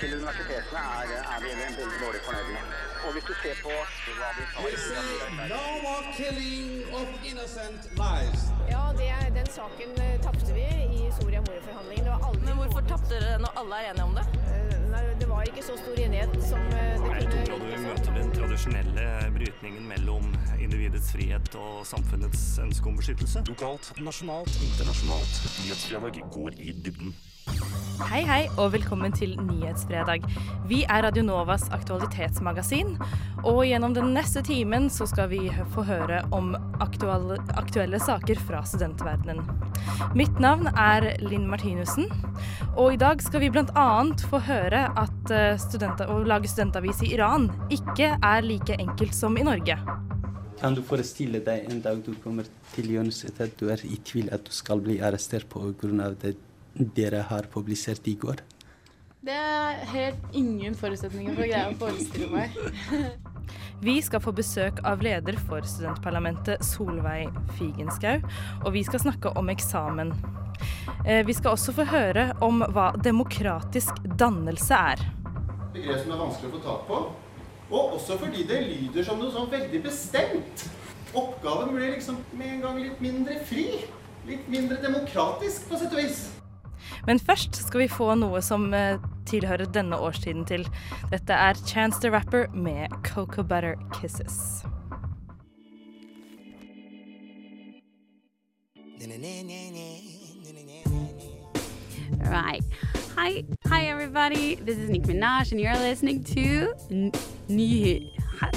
til universitetene er, er vi veldig dårlig fornøyd med. Og hvis du ser på hva vi tar no more killing of innocent lives. Ja, det, den saken eh, tapte vi i Soria Moria-forhandlingene. Det var aldri Men hvorfor tapte dere når alle er enige om det? Eh, Nei, det var ikke så stor enighet som det kunne Jeg tror du møter den tradisjonelle brytningen mellom individets frihet og samfunnets ønske om beskyttelse. Lokalt, nasjonalt, internasjonalt. Nyhetsdialog går i dybden. Hei, hei, og velkommen til Nyhetsfredag. Vi er Radio Novas aktualitetsmagasin, og gjennom den neste timen så skal vi få høre om aktuelle, aktuelle saker fra studentverdenen. Mitt navn er Linn Martinussen, og i dag skal vi bl.a. få høre at eh, å lage studentavis i Iran ikke er like enkelt som i Norge. Kan du forestille deg en dag du kommer til universitetet, du er i tvil at du skal bli arrestert pga. det dere har publisert i går? Det er helt ingen forutsetninger for å greie å forestille meg. Vi skal få besøk av leder for studentparlamentet Solveig Figenschou, og vi skal snakke om eksamen. Eh, Vi skal også få høre om hva demokratisk dannelse er. begrep som er vanskelig å få tak på. Og også fordi det lyder som noe sånn veldig bestemt. Oppgaven blir liksom med en gang litt mindre fri. Litt mindre demokratisk, på sett og vis. Men først skal vi få noe som eh, tilhører denne årstiden til. Dette er Chance the Rapper med Coco Butter Kisses. Right. Hi, hi everybody. This is Nicki Minaj, and you're listening to Nyhet.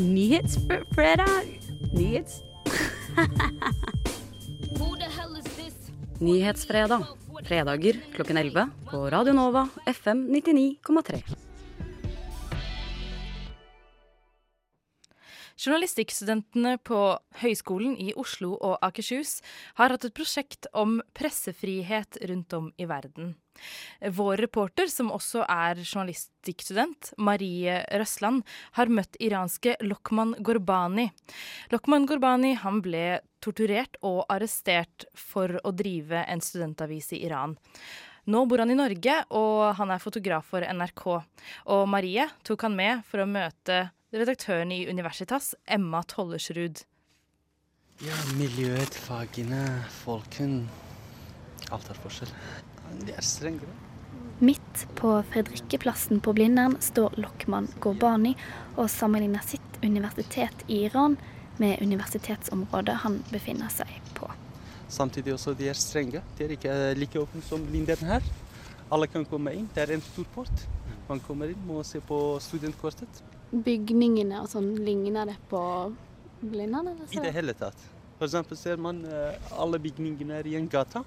Nyhetsfredag. Nyhets. Nyhetsfredag. Fredager klokken 11 på Radio Nova FM 99,3. Journalistikkstudentene på Høgskolen i Oslo og Akershus har hatt et prosjekt om pressefrihet rundt om i verden. Vår reporter, som også er journalistikkstudent, Marie Røsland, har møtt iranske Lokman Gorbani. Lokman Gorbani ble torturert og arrestert for å drive en studentavis i Iran. Nå bor han i Norge, og han er fotograf for NRK. Og Marie tok han med for å møte redaktøren i Universitas, Emma Tollersrud. Ja, miljøet, fagene, folken Alt er forskjell. De er strengere. Midt på Fredrikkeplassen på Blindern står Lokman Gorbani og sammenligner sitt universitet i Iran med universitetsområdet han befinner seg på. Samtidig også de er strenge. De er ikke like åpne som Blindern her. Alle kan komme inn. Det er en stor port. Man kommer inn, må se på studentkortet. Bygningene og sånn, ligner det på Blindern? I det hele tatt. For eksempel ser man eh, alle bygningene er i en gata.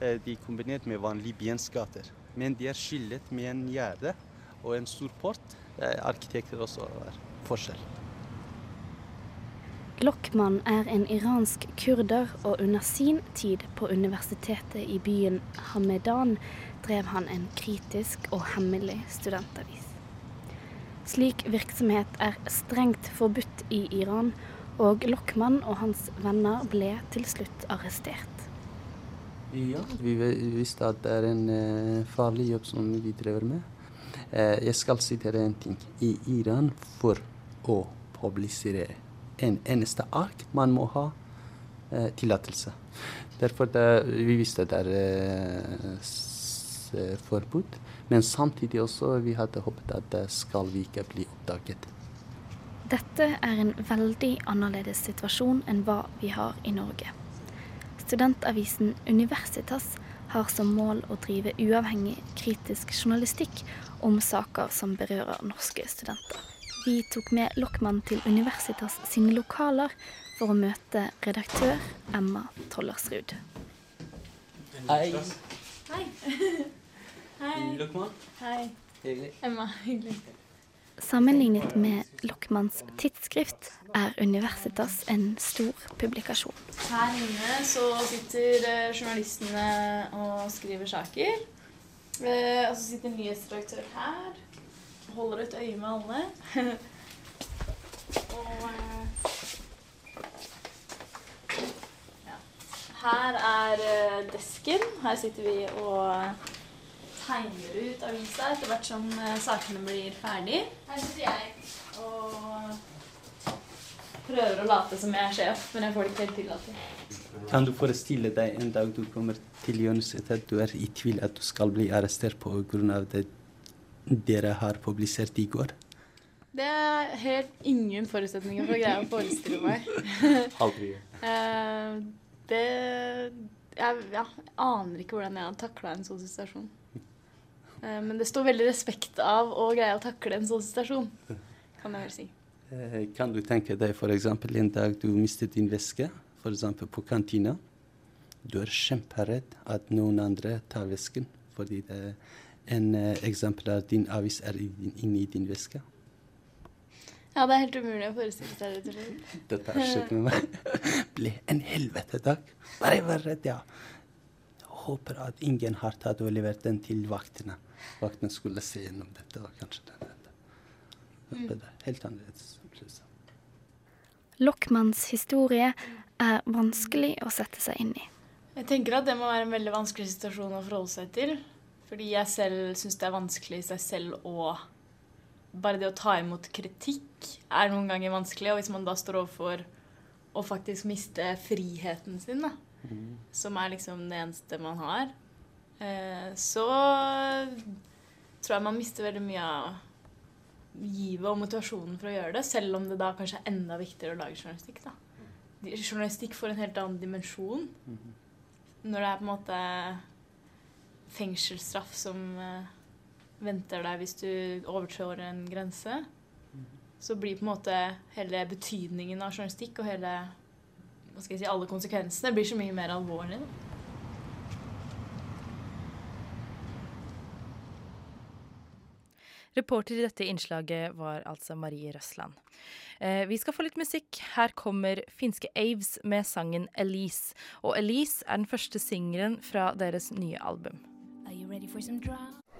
Eh, De er kombinert med vanlige byensgater. Men de er skillet med en gjerde og en stor port. Eh, Arkitekter også er forskjell. Lokman er en iransk kurder, og under sin tid på universitetet i byen Hamedan drev han en kritisk og hemmelig studentavis. Slik virksomhet er strengt forbudt i Iran, og Lokman og hans venner ble til slutt arrestert. Ja, vi visste at det er en eh, farlig jobb som vi driver med. Eh, jeg skal si dere en ting. I Iran, for å publisere en eneste ark, man må ha eh, tillatelse. Derfor det, vi visste det er forbudt. Men samtidig også vi hadde håpet at det skal vi ikke bli oppdaget. Dette er en veldig annerledes situasjon enn hva vi har i Norge. Studentavisen Universitas har som mål å drive uavhengig kritisk journalistikk om saker som berører norske studenter. Vi tok med Lokman til Universitas sine lokaler for å møte redaktør Emma Tollersrud. Hei. Hei. Hei. Lokman. Hei. Hyggelig. Emma, hyggelig. Sammenlignet med Lokmans tidsskrift er Universitas en stor publikasjon. Her inne så sitter eh, journalistene og skriver saker. Eh, og så sitter en nyhetsredaktør her. Holder et øye med alle. og eh, ja. Her er desken. Her sitter vi og tegner ut avisa etter hvert som eh, sakene blir ferdig. Her sitter jeg og prøver å late som jeg er sjef, men jeg får det ikke helt til alltid. Kan du forestille deg en dag du kommer til universitetet, du er i tvil at du skal bli arrestert pga. det dere har publisert i går? Det er helt ingen forutsetninger for å greie å forestille meg. Aldri. Eh, det jeg, ja, jeg aner ikke hvordan jeg hadde takla en sånn situasjon. Eh, men det står veldig respekt av å greie å takle en sånn situasjon, kan jeg vel si. Eh, Kan du tenke deg f.eks. en dag du mistet din veske, f.eks. på kantina? Du er kjemperedd at noen andre tar vesken fordi det en eksempel eksemplar av din avis er inni din veske. Ja, det er helt umulig å forestille seg det. Dette har skjedd med meg. Ble en helvete dag. Bare vær redd, ja. Håper at ingen har tatt og levert den til vaktene. Vaktene skulle se gjennom dette, var kanskje. Det er helt annerledes. opplevelse. Lockmanns historie er vanskelig å sette seg inn i. Jeg tenker at det må være en veldig vanskelig situasjon å forholde seg til. Fordi jeg selv syns det er vanskelig i seg selv å Bare det å ta imot kritikk er noen ganger vanskelig. Og hvis man da står overfor å faktisk miste friheten sin, da, som er liksom det eneste man har, så tror jeg man mister veldig mye av givet og motivasjonen for å gjøre det. Selv om det da kanskje er enda viktigere å lage journalistikk. da. Journalistikk får en helt annen dimensjon når det er på en måte fengselsstraff som eh, venter deg hvis du overtrår en grense, så blir på en måte hele betydningen av journalistikk og hele hva skal jeg si, alle konsekvensene blir så mye mer alvorlig. Da. Reporter i dette innslaget var altså Marie Røsland. Eh, vi skal få litt musikk. Her kommer finske Aves med sangen 'Elise'. Og 'Elise' er den første singelen fra deres nye album.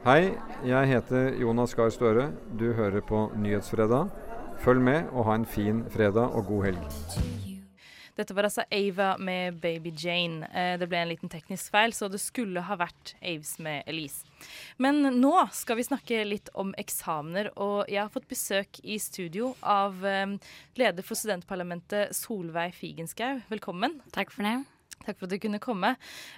Hei, jeg heter Jonas Gahr Støre. Du hører på Nyhetsfredag. Følg med og ha en fin fredag og god helg. Dette var altså Ava med Baby Jane. Eh, det ble en liten teknisk feil, så det skulle ha vært Aves med Elise. Men nå skal vi snakke litt om eksamener, og jeg har fått besøk i studio av eh, leder for studentparlamentet Solveig Figenschou. Velkommen. Takk for det. Takk for at du kunne komme.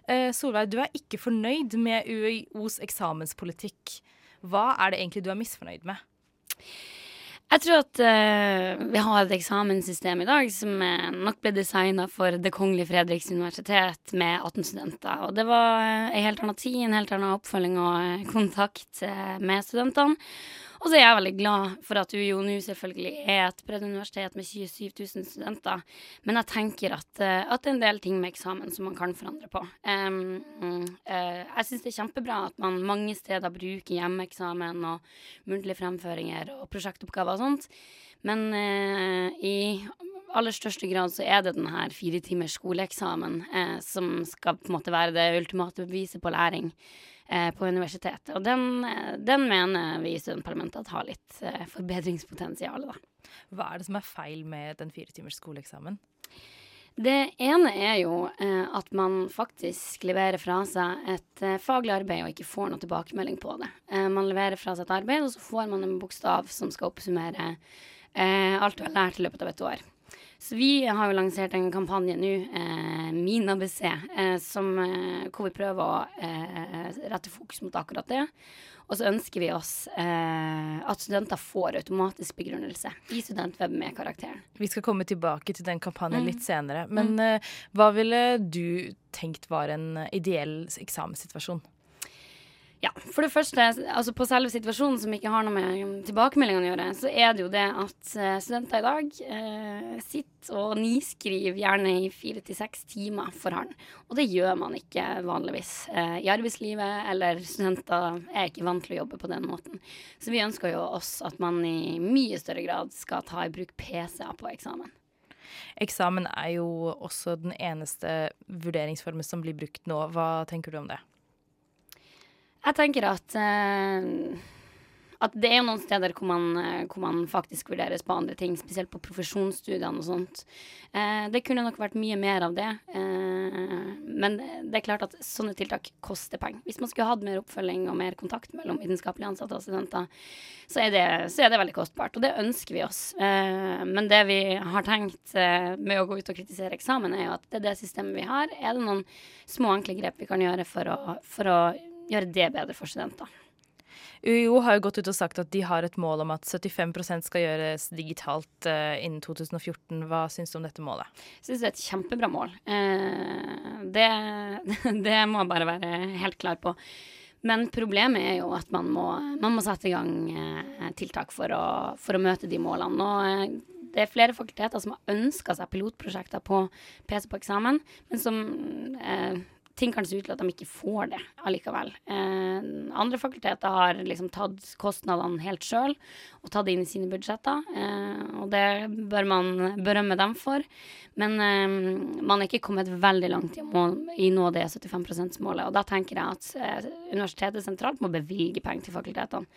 Eh, Solveig, du er ikke fornøyd med UiOs eksamenspolitikk. Hva er det egentlig du er misfornøyd med? Jeg tror at uh, vi har et eksamenssystem i dag som eh, nok ble designa for Det kongelige Fredriks universitet med 18 studenter. Og det var eh, en helt annen tid, en helt annen oppfølging og kontakt med studentene. Og så er jeg veldig glad for at UiO nå selvfølgelig er et bredt universitet med 27 000 studenter. Men jeg tenker at, eh, at det er en del ting med eksamen som man kan forandre på. Um, eh, jeg syns det er kjempebra at man mange steder bruker hjemmeeksamen og muntlige fremføringer og prosjektoppgaver og sånt. Men uh, i aller største grad så er det denne fire timers skoleeksamen uh, som skal på en måte være det ultimate beviset på læring på universitetet. Og den, eh, den mener vi i studentparlamentet at har litt eh, forbedringspotensial, da. Hva er det som er feil med den fire timers skoleeksamen? Det ene er jo eh, at man faktisk leverer fra seg et eh, faglig arbeid og ikke får noe tilbakemelding på det. Eh, man leverer fra seg et arbeid, og så får man en bokstav som skal oppsummere eh, alt du har lært i løpet av et år. Så vi har jo lansert en kampanje nå, eh, Min ABC, eh, som, eh, hvor vi prøver å eh, rette fokus mot akkurat det. Og så ønsker vi oss eh, at studenter får automatisk begrunnelse i studentweb med karakteren. Vi skal komme tilbake til den kampanjen Mm. litt senere. Men eh, hva ville du tenkt var en ideell eksamenssituasjon? Ja, for det første, altså på selve situasjonen som ikke har noe med tilbakemeldingene å gjøre, så er det jo det at eh, studenter i dag eh, sitter og niskriver gjerne i fire til seks timer for hånd. Og det gjør man ikke vanligvis eh, i arbeidslivet, eller studenter er ikke vant til å jobbe på den måten. Så vi ønsker jo oss at man i mye større grad skal ta i bruk PC-er på eksamen. Eksamen er jo også den eneste vurderingsformen som blir brukt nå. Hva tenker du om det? Jeg tenker at eh, at det er jo noen steder hvor man, eh, hvor man faktisk vurderes på andre ting, spesielt på profesjonsstudiene og sånt. Eh, det kunne nok vært mye mer av det. Eh, men det er klart at sånne tiltak koster penger. Hvis man skulle hatt mer oppfølging og mer kontakt mellom vitenskapelig ansatte og studenter, så er det, så er det veldig kostbart. Og det ønsker vi oss. Eh, men det vi har tenkt eh, med å gå ut og kritisere eksamen, er jo at det er det systemet vi har. Er det noen små, enkle grep vi kan gjøre for å, for å gjøre det bedre for studenter? UiO har jo gått ut og sagt at de har et mål om at 75% skal gjøres digitalt uh, innen 2014. Hva syns du om dette målet? Jeg syns det er et kjempebra mål. Uh, det, det, må jeg bare være helt klar på. Men problemet er jo at man må, man må sette i gang uh, tiltak for å, for å, møte de målene. Og det er flere fakulteter som har ønska seg pilotprosjekter på PC på eksamen, men som ting kan se ut til at de ikke får det allikevel. Eh, andre fakulteter har liksom tatt kostnadene helt sjøl og tatt det inn i sine budsjetter, eh, og det bør man berømme dem for. Men eh, man er ikke kommet veldig langt i å nå det 75 %-målet, og da tenker jeg at eh, universitetet sentralt må bevilge penger til fakultetene.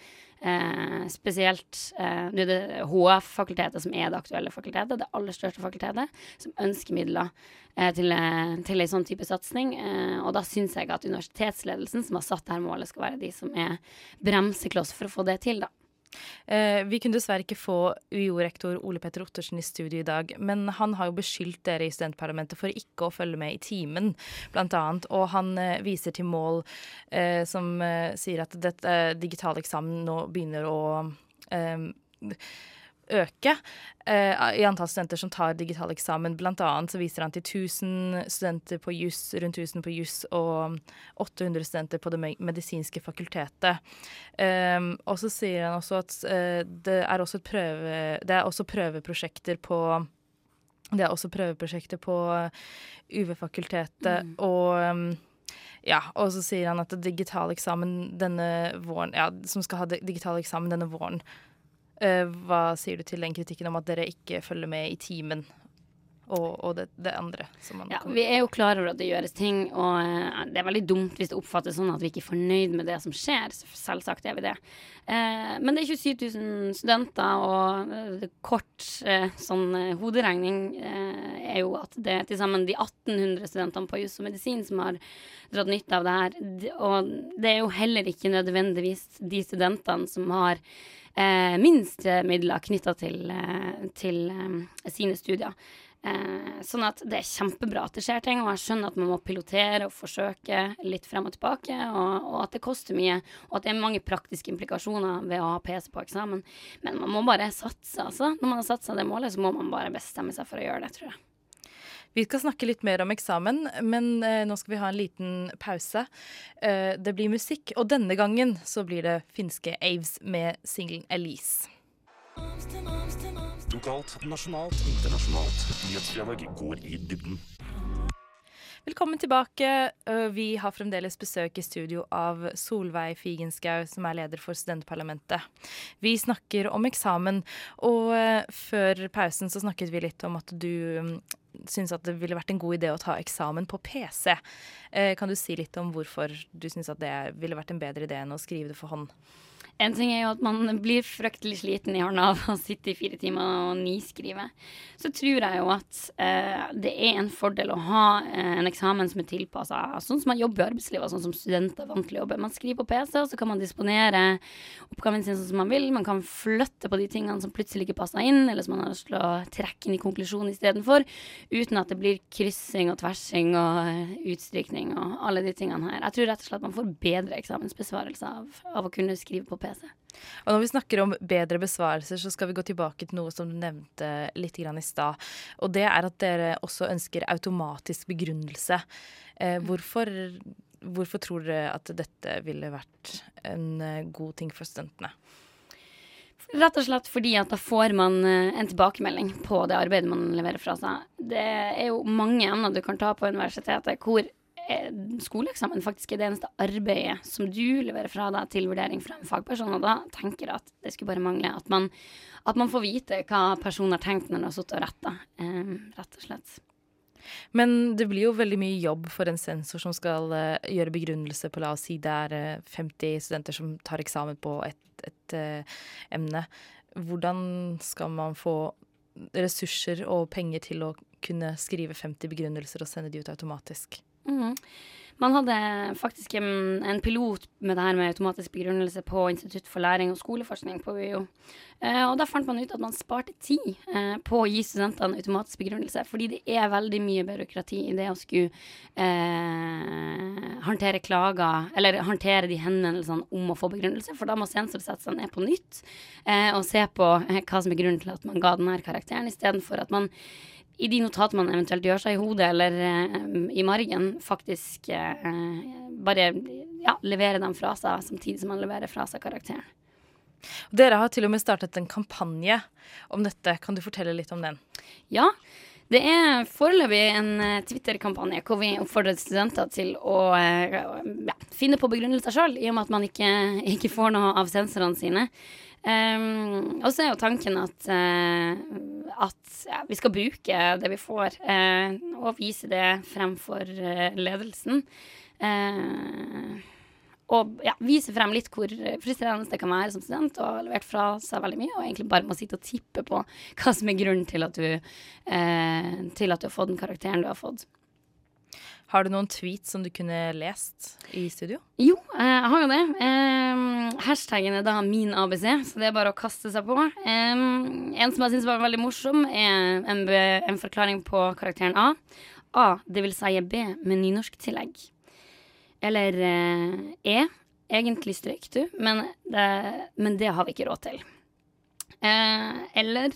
Eh, spesielt eh, det er det HF-fakultetet som er det aktuelle fakultetet, det aller største fakultetet, som ønsker midler eh, til, eh, til en sånn type satsing. Eh, og da syns jeg at universitetsledelsen, som har satt dette målet, skal være de som er bremsekloss for å få det til, da. Eh, vi kunne dessverre ikke få UiO-rektor Ole Petter Ottersen i studio i dag, men han har jo beskyldt dere i studentparlamentet for ikke å følge med i timen, blant annet. Og han eh, viser til mål eh, som eh, sier at dette digitale eksamen nå begynner å eh, øke eh, i antall studenter som tar digital eksamen. Blant annet så viser han til 1000 studenter på juss, rundt 1000 på juss og 800 studenter på det medisinske fakultetet. Um, og så sier han også at uh, det, er også prøve, det er også prøveprosjekter på det er også prøveprosjekter på UV-fakultetet mm. og um, ja, og så sier han at digital eksamen denne våren Ja, som skal ha digital eksamen denne våren, hva sier du til den kritikken om at dere ikke følger med i timen? Og, og det, det, andre. ja, vi er jo klar over at det gjøres ting, og uh, det er veldig dumt hvis det oppfattes sånn at vi ikke er fornøyd med det som skjer. Selvsagt er vi det. Uh, men det er 27 000 studenter, og kort sånn hoderegning er jo at det er til sammen de 1800 studentene på juss og medisin som har dratt nytte av det her. Og det er jo heller ikke nødvendigvis de studentene som har eh, minst midler knytta til, eh, til eh, sine studier. Eh, sånn at det er kjempebra at det skjer ting, og jeg skjønner at man må pilotere og forsøke litt frem og tilbake, og, og, at det koster mye, og at det er mange praktiske implikasjoner ved å ha PC på eksamen. Men man må bare satse, altså. Når man har satsa det målet, så må man bare bestemme seg for å gjøre det, tror jeg. Vi skal snakke litt mer om eksamen, men eh, nå skal vi ha en liten pause. Eh, det blir musikk, og denne gangen så blir det finske Aves med singelen Elise. Lokalt, nasjonalt, internasjonalt. Nyhetsfredag går i dybden. Velkommen tilbake. Vi har fremdeles besøk i studio av Solveig Figenschou, som er leder for studentparlamentet. Vi snakker om eksamen, og eh, før pausen så snakket vi litt om at du mm, syns at det ville vært en god idé å ta eksamen på PC. Kan du si litt om hvorfor du syns at det ville vært en bedre idé enn å skrive det for hånd? En ting er jo at man blir fryktelig sliten i hånda av å sitte i fire timer og niskrive. Så tror jeg jo at eh, det er en fordel å ha eh, en eksamen som er tilpassa sånn som man jobber i arbeidslivet, sånn som studenter er vant til å jobbe. Man skriver på PC, og så kan man disponere oppgaven sin sånn som man vil. Man kan flytte på de tingene som plutselig ikke passer inn, eller som man har lyst til å trekke inn i konklusjonen istedenfor, uten at det blir kryssing og tversing og eh, utstrykning og alle de tingene her. Jeg tror rett og slett man får bedre eksamensbesvarelse av, av å kunne skrive på PC. PC. Og når vi snakker om bedre besvarelser, så skal vi gå tilbake til noe som du nevnte litt i stad. Og det er at dere også ønsker automatisk begrunnelse. Eh, hvorfor, hvorfor, tror dere at dette ville vært en eh, god ting for studentene? Rett og slett fordi at da får man eh, en tilbakemelding på det arbeidet man leverer fra seg. Det er jo mange emner du kan ta på universitetet hvor skoleeksamen faktisk er det eneste arbeidet som du leverer fra deg til vurdering fra en fagperson. Og da tenker jeg at det skulle bare mangle at man, at man får vite hva personen har tenkt når den har sittet og retta, eh, rett og slett. Men det blir jo veldig mye jobb for en sensor som skal uh, gjøre begrunnelse på, la oss si det er uh, 50 studenter som tar eksamen på et, et uh, emne. Hvordan skal man få ressurser og penger til å kunne skrive 50 begrunnelser og sende de ut automatisk? Mm. Man hadde faktisk en, en, pilot med det her med automatisk begrunnelse på Institutt for læring og skoleforskning på UiO. Eh, og da fant man ut at man sparte tid eh, på å gi studentene automatisk begrunnelse, fordi det er veldig mye byråkrati i det å skulle eh, håndtere klager, eller håndtere de henvendelsene om å få begrunnelse, for da må sensor sette seg ned på nytt eh, og se på eh, hva som er grunnen til at man ga denne karakteren, istedenfor at man i de notatene man eventuelt gjør seg i hodet eller uh, i margen, faktisk uh, bare ja, levere dem fra seg samtidig som man leverer fra seg karakteren. Dere har til og med startet en kampanje om dette. Kan du fortelle litt om den? Ja. Det er foreløpig en uh, Twitter-kampanje hvor vi oppfordrer studenter til å ja, finne på begrunnelser sjøl, i og med at man ikke, ikke får noe av sensorene sine. Um, og så er jo tanken at, uh, at ja, vi skal bruke det vi får, uh, og vise det fremfor uh, ledelsen. og ja, vise frem litt hvor frustrerende det kan være som student og har levert fra seg veldig mye, og egentlig bare må sitte og tippe på hva som er grunnen til at du, til at du har fått den karakteren du har fått. Har du noen tweets som du kunne lest i studio? Jo, eh, jeg har jo det. Um, er da min ABC, så det er bare å kaste seg på. En som jeg syns var veldig morsom, er en, forklaring på karakteren A. A, det vil si B med nynorsktillegg. Eller uh, E. Egentlig strøyk du, men det, men det har vi ikke råd til. Eller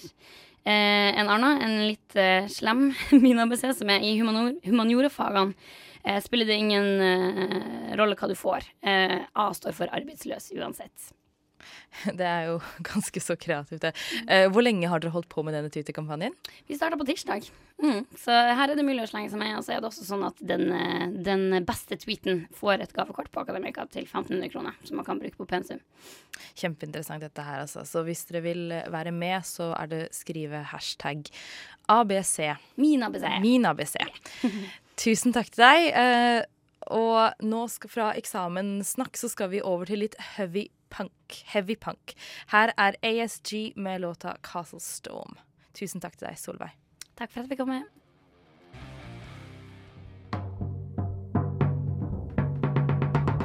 Eh, en annen, en litt eh, slem min ABC, som er i humaniorafagene, eh, spiller det ingen eh, rolle hva du får. Eh, A står for arbeidsløs uansett. Det er jo ganske så kreativt, det. Eh, hvor lenge har dere holdt på med denne Twitter-kampanjen? Vi starta på tirsdag. Mm. Så her er det mulig å slenge seg med. Og så er det også sånn at den, den beste tweeten får et gavekort på Akademika til 1500 kroner, som man kan bruke på pensum. Kjempeinteressant dette her, altså. Så hvis dere vil være med, så er det skrive hashtag ABC. Min ABC. Min ABC. Tusen takk til deg. Eh, og nå skal, fra eksamen snakk, så skal vi over til litt heavy punk. Heavy punk. Her er ASG med låta 'Castle Storm'. Tusen takk til deg, Solveig. Takk for at vi kom med.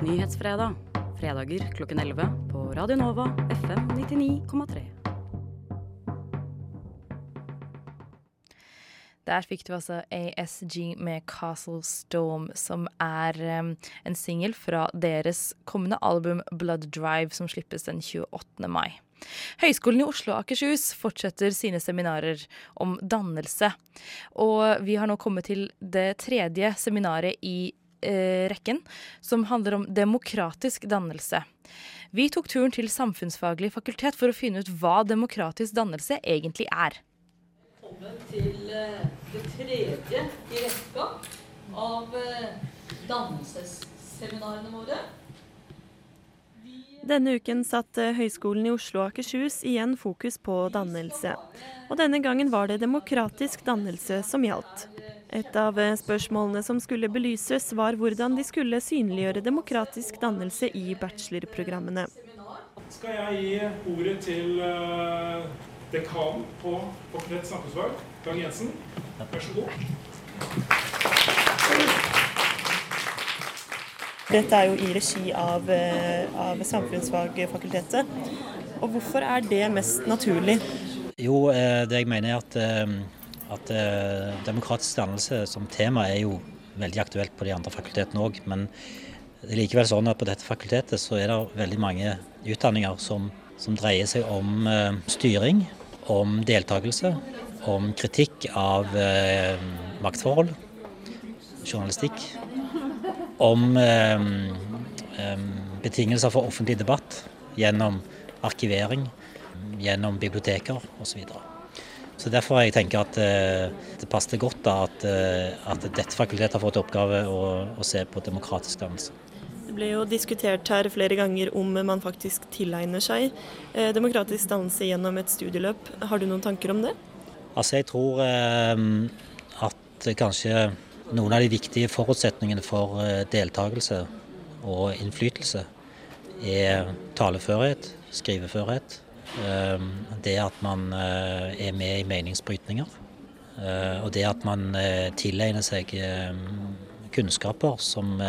Nyhetsfredag. Fredager klokken 11 på Radio Nova FM 99,3. Der fikk du altså ASG med 'Castle Storm', som er um, en singel fra deres kommende album 'Blood Drive', som slippes den 28. mai. Høgskolen i Oslo og Akershus fortsetter sine seminarer om dannelse. Og vi har nå kommet til det tredje seminaret i eh, rekken, som handler om demokratisk dannelse. Vi tok turen til Samfunnsfaglig fakultet for å finne ut hva demokratisk dannelse egentlig er velkommen til eh, det tredje i rekka av eh, dannelsesseminarene våre. Denne uken satte Høgskolen i Oslo og Akershus igjen fokus på dannelse. Og denne gangen var det demokratisk dannelse som gjaldt. Et av eh, spørsmålene som skulle belyses, var hvordan de skulle synliggjøre demokratisk dannelse i bachelorprogrammene. Skal jeg gi ordet til dekan på Fakultet samfunnsfag, Dag Jensen. Vær så god. Dette er jo i regi av, eh, av Samfunnsfagfakultetet. Og hvorfor er det mest naturlig? Jo, eh, det jeg mener er at, eh, at demokratisk dannelse som tema er jo veldig aktuelt på de andre fakultetene òg. Men det er likevel sånn at på dette fakultetet så er det veldig mange utdanninger som, som dreier seg om styring om deltakelse, om kritikk av eh, maktforhold, journalistikk, om eh, eh, betingelser for offentlig debatt gjennom arkivering, gjennom biblioteker osv. Så, så Derfor jeg tenker at eh, det passet godt da at, eh, at dette fakultetet har fått oppgave å, å se på demokratisk dannelse. Det ble jo diskutert her flere ganger om man faktisk tilegner seg eh, demokratisk dannelse gjennom et studieløp. Har du noen tanker om det? Altså jeg tror eh, at kanskje noen av de viktige forutsetningene for deltakelse og innflytelse er taleførhet, skriveførhet. Det at man er med i meningsbrytninger. Og det at man tilegner seg kunnskaper som,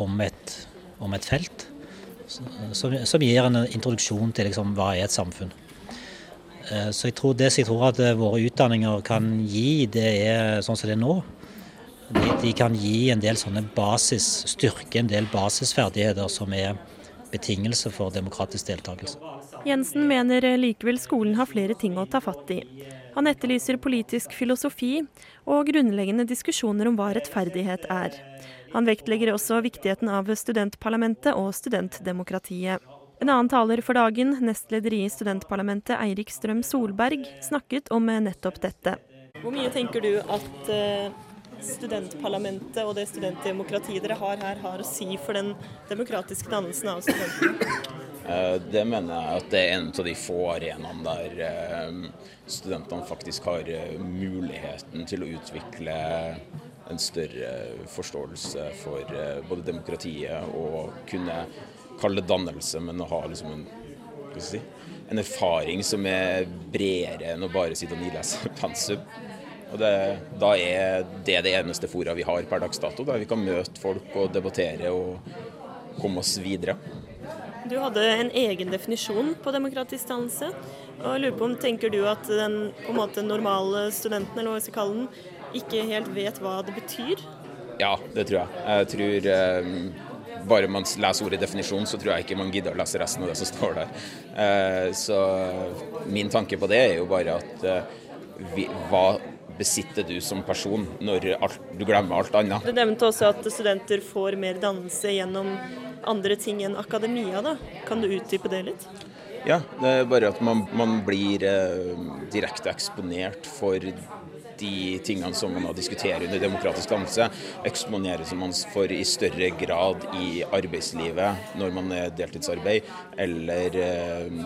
om, et, om et felt. Som, som, gir en introduksjon til liksom, hva er et samfunn. Så jeg tror, det som jeg tror at våre utdanninger kan gi, det er sånn som det er nå. De, de kan gi en del sånne basis, styrke en del basisferdigheter som er betingelse for demokratisk deltakelse. Jensen mener likevel skolen har flere ting å ta fatt i. Han etterlyser politisk filosofi og grunnleggende diskusjoner om hva rettferdighet er. Han vektlegger også viktigheten av studentparlamentet og studentdemokratiet. En annen taler for dagen, nestleder i studentparlamentet Eirik Strøm Solberg, snakket om nettopp dette. Hvor mye tenker du at studentparlamentet og det studentdemokratiet dere har her, har å si for den demokratiske dannelsen av studentene? Det mener jeg at det er en av de få arenaene der studentene faktisk har muligheten til å utvikle en større forståelse for både demokratiet og kunne kalle det dannelse, men å ha liksom en, si, en erfaring som er bredere enn å bare sitte og nilese pensum. Og det, da er det det eneste fora vi har per dags dato, der vi kan møte folk og debattere og komme oss videre. Du hadde en egen definisjon på demokratisk dannelse. og jeg lurer på om Tenker du at den på en måte normale studenten, eller hva vi skal kalle den, ikke helt vet hva det betyr? Ja, det tror jeg. Jeg tror eh, bare man leser ordet definisjon, så tror jeg ikke man gidder å lese resten av det som står der. Eh, så min tanke på det er jo bare at eh, vi, hva besitter du som person når alt, du glemmer alt annet? Du nevnte også at studenter får mer dannelse gjennom andre ting enn akademia. da. Kan du utdype det litt? Ja, det er bare at man, man blir eh, direkte eksponert for de tingene som man diskuterer under demokratisk dannelse, eksponeres man for i større grad i arbeidslivet når man er deltidsarbeid, eller eh,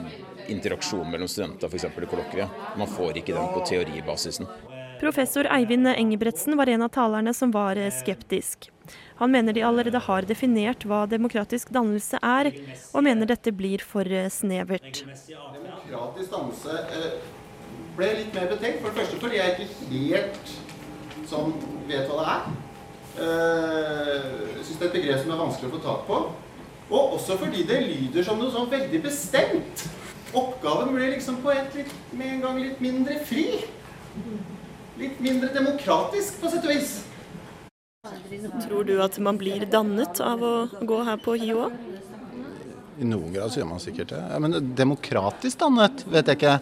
interaksjon mellom studenter, f.eks. i kollokviet. Man får ikke den på teoribasisen. Professor Eivind Engebretsen var en av talerne som var skeptisk. Han mener de allerede har definert hva demokratisk dannelse er, og mener dette blir for snevert. Demokratisk dannelse eh, ble litt mer betenkt. For det første fordi jeg ikke helt sånn vet hva det er. Jeg syns det er et begrep som er vanskelig å få tak på. Og også fordi det lyder som noe sånn veldig bestemt. Oppgaven blir liksom på et litt, med en gang litt mindre fri. Litt mindre demokratisk, på sett og vis. Tror du at man blir dannet av å gå her på HiO? I noen grad så gjør man sikkert det. Ja, men demokratisk dannet, vet jeg ikke.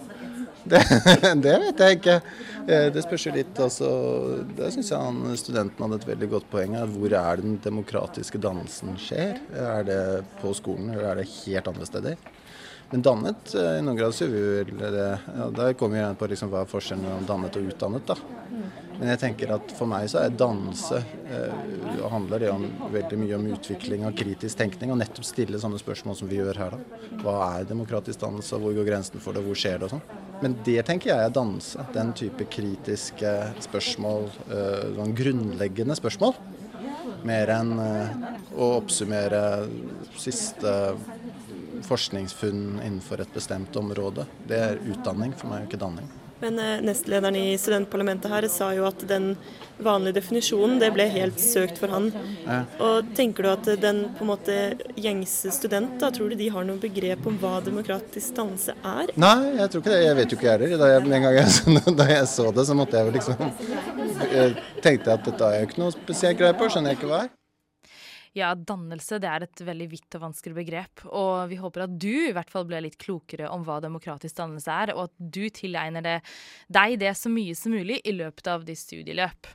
Det, det vet jeg ikke. Det spørs jo litt. Altså, der syns jeg han, studenten hadde et veldig godt poeng. Hvor er den demokratiske dannelsen skjer? Er det på skolen, eller er det helt andre steder? Men dannet, i noen grad så gjør vi vel det. Ja, der kommer vi igjen på liksom hva er forskjellen mellom dannet og utdannet. da. Men jeg tenker at for meg så er dannelse eh, handler det om veldig mye om utvikling av kritisk tenkning, og nettopp stille sånne spørsmål som vi gjør her, da. Hva er demokratisk dannelse, hvor går grensen for det, hvor skjer det og sånn. Men det tenker jeg er dannelse. Den type kritiske spørsmål, eh, sånn grunnleggende spørsmål. Mer enn eh, å oppsummere siste forskningsfunn innenfor et bestemt område. Det er utdanning for meg, ikke danning. Men eh, nestlederen i studentparlamentet her sa jo at den vanlige definisjonen, det ble helt søkt for han. Ja. Og tenker du at den på en måte gjengse student, da, tror du de har noe begrep om hva demokratisk danse er? Nei, jeg tror ikke det. Jeg vet jo ikke jeg heller. Da jeg, en gang jeg, da jeg så det, så måtte jeg jo liksom jeg tenkte at dette har jeg ikke noe spesielt greie på, skjønner jeg ikke hva er. Ja, dannelse det er et veldig vidt og vanskelig begrep. Og vi håper at du i hvert fall ble litt klokere om hva demokratisk dannelse er, og at du tilegner det, deg det så mye som mulig i løpet av ditt studieløp.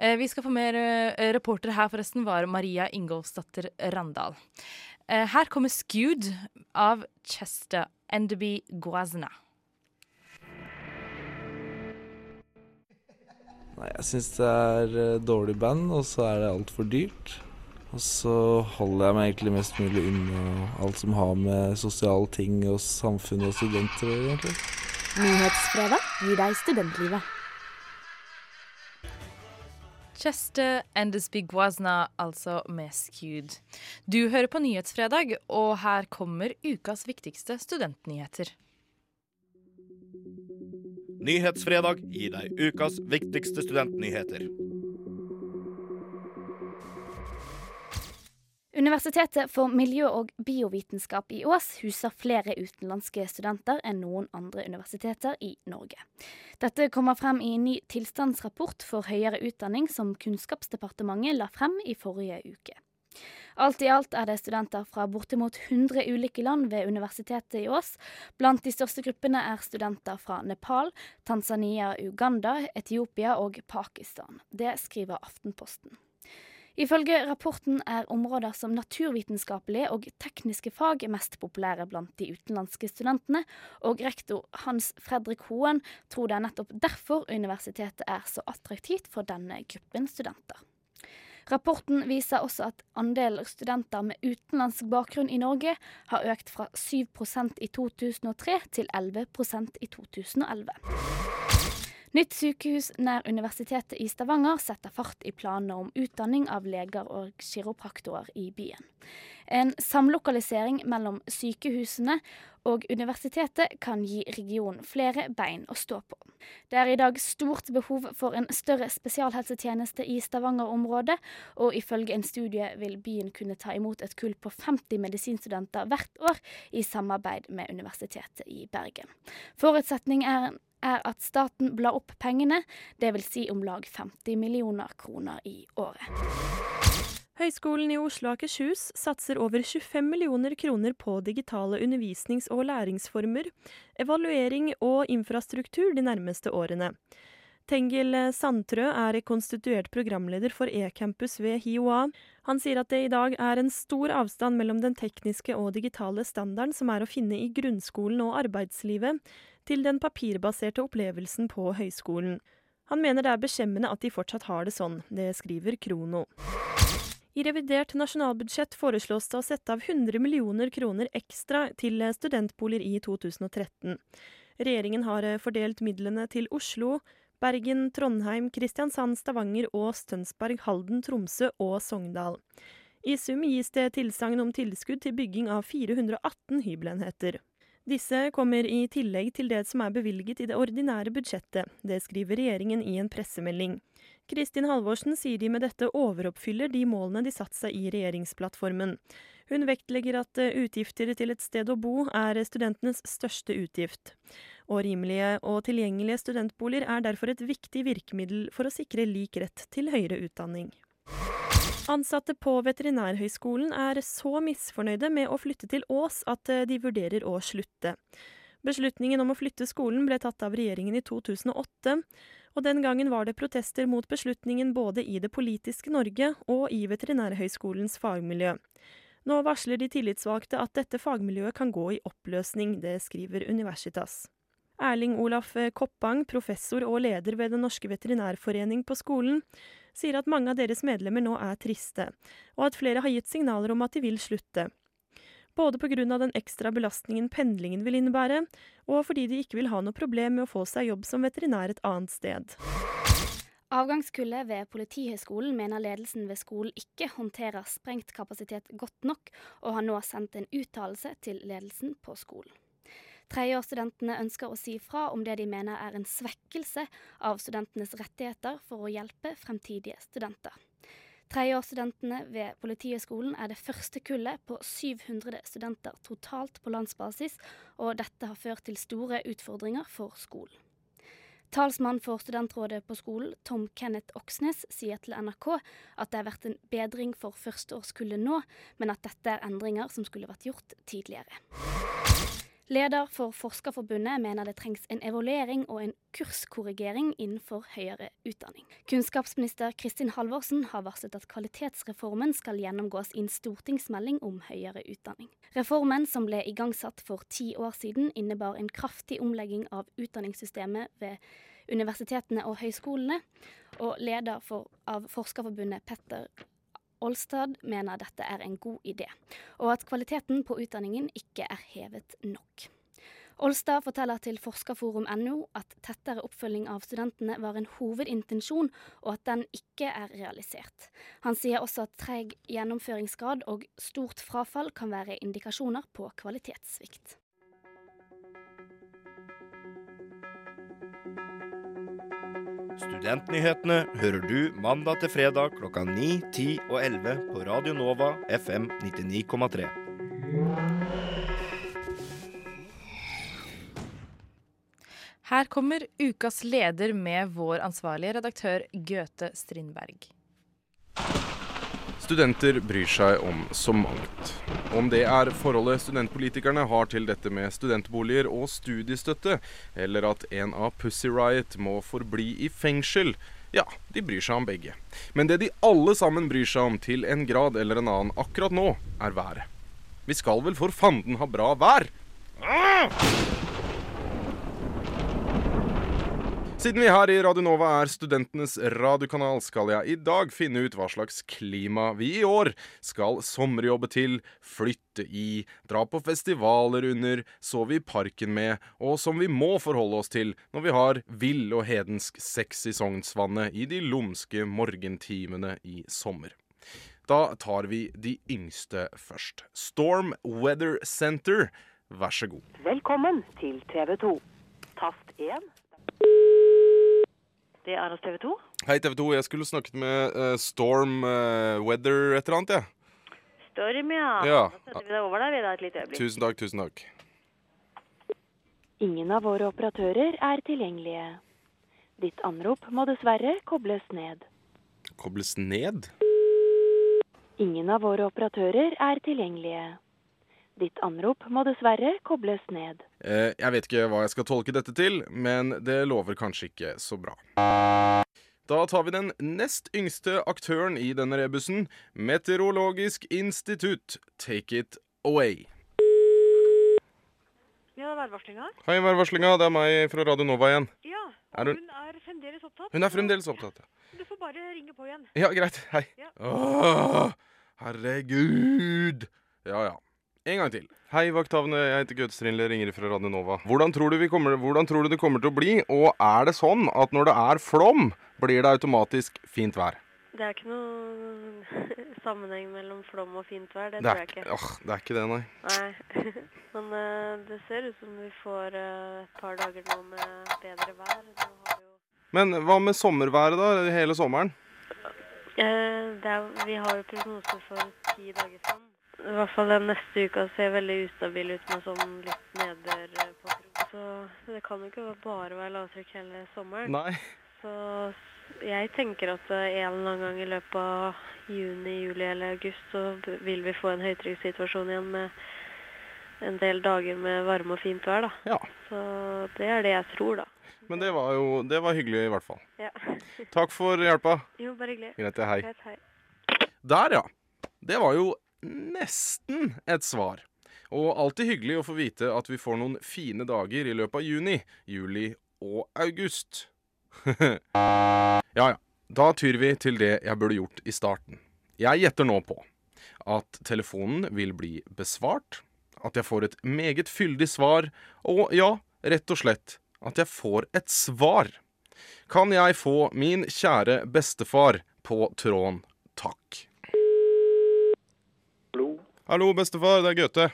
Eh, vi skal få mer eh, reporter her, forresten, var Maria Ingolfsdatter Randal. Eh, her kommer Skewed av Chester Enderby Guazna. Nei, jeg syns det er dårlig band, og så er det altfor dyrt. Og så holder jeg meg egentlig mest mulig unna alt som har med sosiale ting og samfunn og studenter å gjøre, egentlig. Nyhetsfredag gir deg studentlivet. Chester and the Spiguazna, altså med Skewed. Du hører på Nyhetsfredag, og her kommer ukas viktigste studentnyheter. Nyhetsfredag gir deg ukas viktigste studentnyheter. Universitetet for miljø- og biovitenskap i Ås huser flere utenlandske studenter enn noen andre universiteter i Norge. Dette kommer frem i en ny tilstandsrapport for høyere utdanning som Kunnskapsdepartementet la frem i forrige uke. Alt i alt er det studenter fra bortimot 100 ulike land ved Universitetet i Ås. Blant de største gruppene er studenter fra Nepal, Tanzania, Uganda, Etiopia og Pakistan. Det skriver Aftenposten. Ifølge rapporten er områder som naturvitenskapelige og tekniske fag mest populære blant de utenlandske studentene, og rektor Hans Fredrik Hoen tror det er nettopp derfor universitetet er så attraktivt for denne gruppen studenter. Rapporten viser også at andelen studenter med utenlandsk bakgrunn i Norge har økt fra 7% i 2003 til 11% i 2011. Nytt sykehus nær Universitetet i Stavanger setter fart i planene om utdanning av leger og kiropraktorer i byen. En samlokalisering mellom sykehusene og universitetet kan gi regionen flere bein å stå på. Det er i dag stort behov for en større spesialhelsetjeneste i Stavanger-området, og ifølge en studie vil byen kunne ta imot et kull på 50 medisinstudenter hvert år i samarbeid med Universitetet i Bergen. Forutsetning er er at staten blar opp pengene, dvs. Si om lag 50 millioner kroner i året. Høgskolen i Oslo og Akershus satser over 25 millioner kroner på digitale undervisnings- og læringsformer, evaluering og infrastruktur de nærmeste årene. Tengil Sandtrø er konstituert programleder for eCampus ved HiOA. Han sier at det i dag er en stor avstand mellom den tekniske og digitale standarden som er å finne i grunnskolen og arbeidslivet, til den papirbaserte opplevelsen på høyskolen. Han mener det er beskjemmende at de fortsatt har det sånn. Det skriver Krono. I revidert nasjonalbudsjett foreslås det å sette av 100 millioner kroner ekstra til studentboliger i 2013. Regjeringen har fordelt midlene til Oslo, Bergen, Trondheim, Kristiansand, Stavanger, Ås, Tønsberg, Halden, Tromsø og Sogndal. I sum gis det tilsagn om tilskudd til bygging av 418 hybelenheter. Disse kommer i tillegg til det som er bevilget i det ordinære budsjettet. Det skriver regjeringen i en pressemelding. Kristin Halvorsen sier de med dette overoppfyller de målene de satte seg i regjeringsplattformen. Hun vektlegger at utgifter til et sted å bo er studentenes største utgift. Og rimelige og tilgjengelige studentboliger er derfor et viktig virkemiddel for å sikre lik rett til høyere utdanning. Ansatte på Veterinærhøgskolen er så misfornøyde med å flytte til Ås at de vurderer å slutte. Beslutningen om å flytte skolen ble tatt av regjeringen i 2008, og den gangen var det protester mot beslutningen både i det politiske Norge og i Veterinærhøgskolens fagmiljø. Nå varsler de tillitsvalgte at dette fagmiljøet kan gå i oppløsning, det skriver Universitas. Erling Olaf Koppang, professor og leder ved Den norske veterinærforening på skolen, sier at mange av deres medlemmer nå er triste, og at flere har gitt signaler om at de vil slutte. Både pga. den ekstra belastningen pendlingen vil innebære, og fordi de ikke vil ha noe problem med å få seg jobb som veterinær et annet sted. Avgangskullet ved Politihøgskolen mener ledelsen ved skolen ikke håndterer sprengt kapasitet godt nok, og har nå sendt en uttalelse til ledelsen på skolen. Tredjeårsstudentene ønsker å si fra om det de mener er en svekkelse av studentenes rettigheter for å hjelpe fremtidige studenter. Tredjeårsstudentene ved Politihøgskolen er det første kullet på 700 studenter totalt på landsbasis, og dette har ført til store utfordringer for skolen. Talsmann for studentrådet på skolen, Tom Kenneth Oksnes, sier til NRK at det har vært en bedring for førsteårskullet nå, men at dette er endringer som skulle vært gjort tidligere. Leder for Forskerforbundet mener det trengs en evaluering og en kurskorrigering innenfor høyere utdanning. Kunnskapsminister Kristin Halvorsen har varslet at kvalitetsreformen skal gjennomgås i en stortingsmelding om høyere utdanning. Reformen, som ble igangsatt for ti år siden, innebar en kraftig omlegging av utdanningssystemet ved universitetene og høyskolene, og leder for, av Forskerforbundet Petter Olstad mener dette er en god idé, og at kvaliteten på utdanningen ikke er hevet nok. Olstad forteller til forskerforum.no at tettere oppfølging av studentene var en hovedintensjon, og at den ikke er realisert. Han sier også at treg gjennomføringsgrad og stort frafall kan være indikasjoner på kvalitetssvikt. Studentnyhetene hører du mandag til fredag klokka 9, 10 og 11 på Radio Nova FM 99,3. Her kommer ukas leder med vår ansvarlige redaktør Gøte Strindberg. Studenter bryr seg om så mangt. Om det er forholdet studentpolitikerne har til dette med studentboliger og studiestøtte, eller at en av Pussy Riot må forbli i fengsel, ja, de bryr seg om begge. Men det de alle sammen bryr seg om til en grad eller en annen akkurat nå, er været. Vi skal vel for fanden ha bra vær? Ah! Siden vi her i Radio Nova er studentenes radiokanal, skal jeg i dag finne ut hva slags klima vi i år skal sommerjobbe til, flytte i, dra på festivaler under, sove i parken med, og som vi må forholde oss til når vi har vill og hedensk sex i Sognsvannet i de lumske morgentimene i sommer. Da tar vi de yngste først. Storm Weather Center, vær så god. Velkommen til TV 2. Tast 1. Det er hos TV 2. Hei, TV 2. Jeg skulle snakket med eh, Storm eh, Weather et eller annet, jeg. Storm, ja. Ja. Da setter vi deg over der vi da et lite øyeblikk. Tusen takk, tusen takk. Ingen av våre operatører er tilgjengelige. Ditt anrop må dessverre kobles ned. Kobles ned? Ingen av våre operatører er tilgjengelige. Ditt anrop må dessverre kobles ned. Eh, jeg vet ikke hva jeg skal tolke dette til, men det lover kanskje ikke så bra. Da tar vi den nest yngste aktøren i denne rebusen. Meteorologisk institutt, take it away. Ja, værvarslinga. Hei, værvarslinga. Det er meg fra Radio Nova igjen. Ja, Er hun- hun er fremdeles opptatt. Hun er fremdeles opptatt. ja. Du får bare ringe på igjen. Ja, greit. Hei. Ja. Åh, herregud. Ja, ja. En gang til. Hei, vakthavne. Jeg heter Gaute ringer fra Radio Nova. Hvordan tror, du vi kommer, hvordan tror du det kommer til å bli? Og er det sånn at når det er flom, blir det automatisk fint vær? Det er ikke noe sammenheng mellom flom og fint vær, det, Det tror jeg ikke. åh, det er ikke det, nei. Nei. Men uh, det ser ut som vi får uh, et par dager nå med bedre vær. Jo, Men hva med sommerværet, da? Hele sommeren? Uh, det er, vi har jo prognoser for ti dager fram. I hvert fall den neste uka ser veldig ustabil ut med sånn litt nedbør eh, på kroppen. Så det kan jo ikke bare være lavtrykk hele sommeren. Nei. Så jeg tenker at eh, en eller annen gang i løpet av juni, juli eller august så vil vi få en høytrykkssituasjon igjen med en del dager med varme og fint vær, da. Ja. Så det er det jeg tror, da. Men det var jo det var hyggelig, i hvert fall. Ja. Takk for hjelpa. Jo, bare hyggelig. Greit, hei. Greit, hei. Der, ja. Det var jo nesten et svar. Og alltid hyggelig å få vite at vi får noen fine dager i løpet av juni, juli og august. ja ja. Da tyr vi til det jeg burde gjort i starten. Jeg gjetter nå på at telefonen vil bli besvart, at jeg får et meget fyldig svar, og ja, rett og slett at jeg får et svar. Kan jeg få min kjære bestefar på tråden, takk? Hallo. Bestefar. Det er Gaute.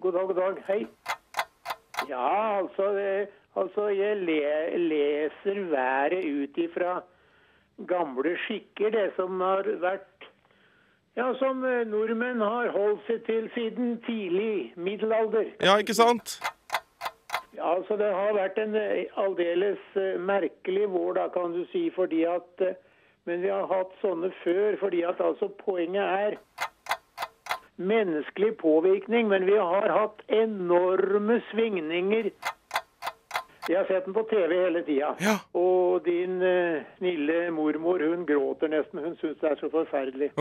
God dag, god dag. Hei. Ja, altså, eh, altså jeg le, leser været ut ifra gamle skikker, det som har vært Ja, som eh, nordmenn har holdt seg til siden tidlig middelalder. Ja, ikke sant? Ja, altså Det har vært en eh, aldeles merkelig vår, da, kan du si, fordi at Men vi har hatt sånne før, fordi at altså poenget er menneskelig påvirkning, men vi har hatt enorme svingninger. Jeg har sett den på TV hele tida. Og din uh, snille mormor hun gråter nesten. Hun syns det er så forferdelig.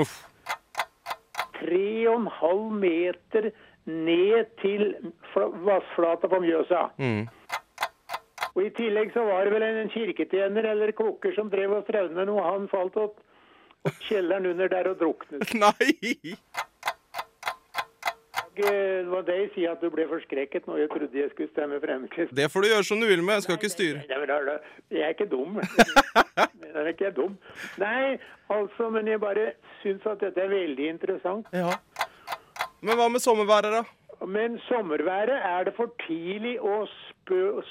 Tre og en halv meter ned til vassflata på Mjøsa. Mm. Og I tillegg så var det vel en kirketjener eller kokker som drev og strevde med noe. Han falt opp kjelleren under der og druknet. Nei! Eh, det var det jeg sier at du ble forskrekket når jeg trodde jeg skulle stemme Fremskrittspartiet. Det får du gjøre som du vil med, jeg skal ikke styre. Nei, men da- da- Jeg er ikke dum. Jeg er ikke dum. Nei, altså, men jeg bare syns at dette er veldig interessant. Ja. Men hva med sommerværet, da? Men sommerværet er det for tidlig å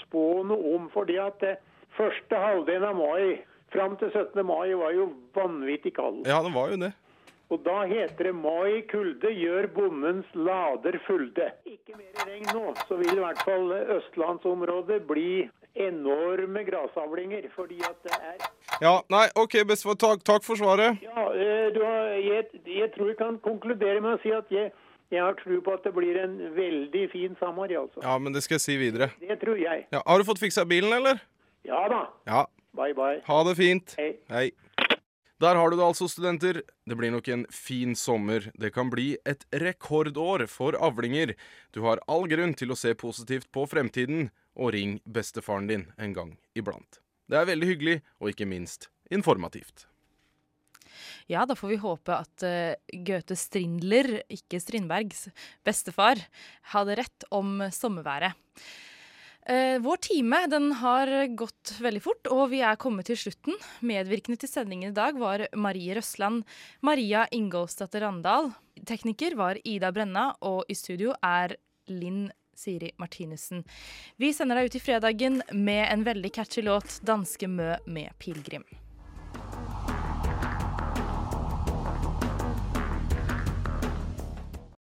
spå noe om, fordi at det første halvdelen av mai fram til 17. mai var jo vanvittig kald. Ja, det var jo det. Og da heter det 'mai kulde gjør bondens lader fulde'. Ikke mer regn nå, så vil i hvert fall østlandsområdet bli enorme grasavlinger, fordi at det er Ja, nei, OK, bestefar. Takk, takk for svaret. Ja, eh, du har, jeg, jeg tror jeg kan konkludere med å si at jeg, jeg har tro på at det blir en veldig fin sommer, altså. Ja, men det skal jeg si videre. Det tror jeg. Ja, Har du fått fiksa bilen, eller? Ja da. Ja. Bye, bye. Ha det fint. Hei. Hei. Der har du det altså, studenter. Det blir nok en fin sommer. Det kan bli et rekordår for avlinger. Du har all grunn til å se positivt på fremtiden, og ring bestefaren din en gang iblant. Det er veldig hyggelig, og ikke minst informativt. Ja, da får vi håpe at uh, Goethe Strindler, ikke Strindbergs, bestefar, hadde rett om sommerværet. Eh, vår time den har gått veldig fort, og vi er kommet til slutten. Medvirkende til sendingen i dag var Marie Røsland, Maria Ingolfsdatter Randal. Tekniker var Ida Brenna, og i studio er Linn Siri Martinussen. Vi sender deg ut i fredagen med en veldig catchy låt, 'Danske Mø med pilegrim'.